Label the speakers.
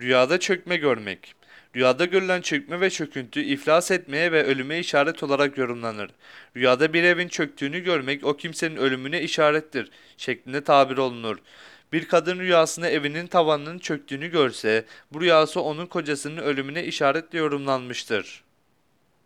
Speaker 1: Rüyada çökme görmek. Rüyada görülen çökme ve çöküntü iflas etmeye ve ölüme işaret olarak yorumlanır. Rüyada bir evin çöktüğünü görmek o kimsenin ölümüne işarettir şeklinde tabir olunur. Bir kadın rüyasında evinin tavanının çöktüğünü görse bu rüyası onun kocasının ölümüne işaretle yorumlanmıştır.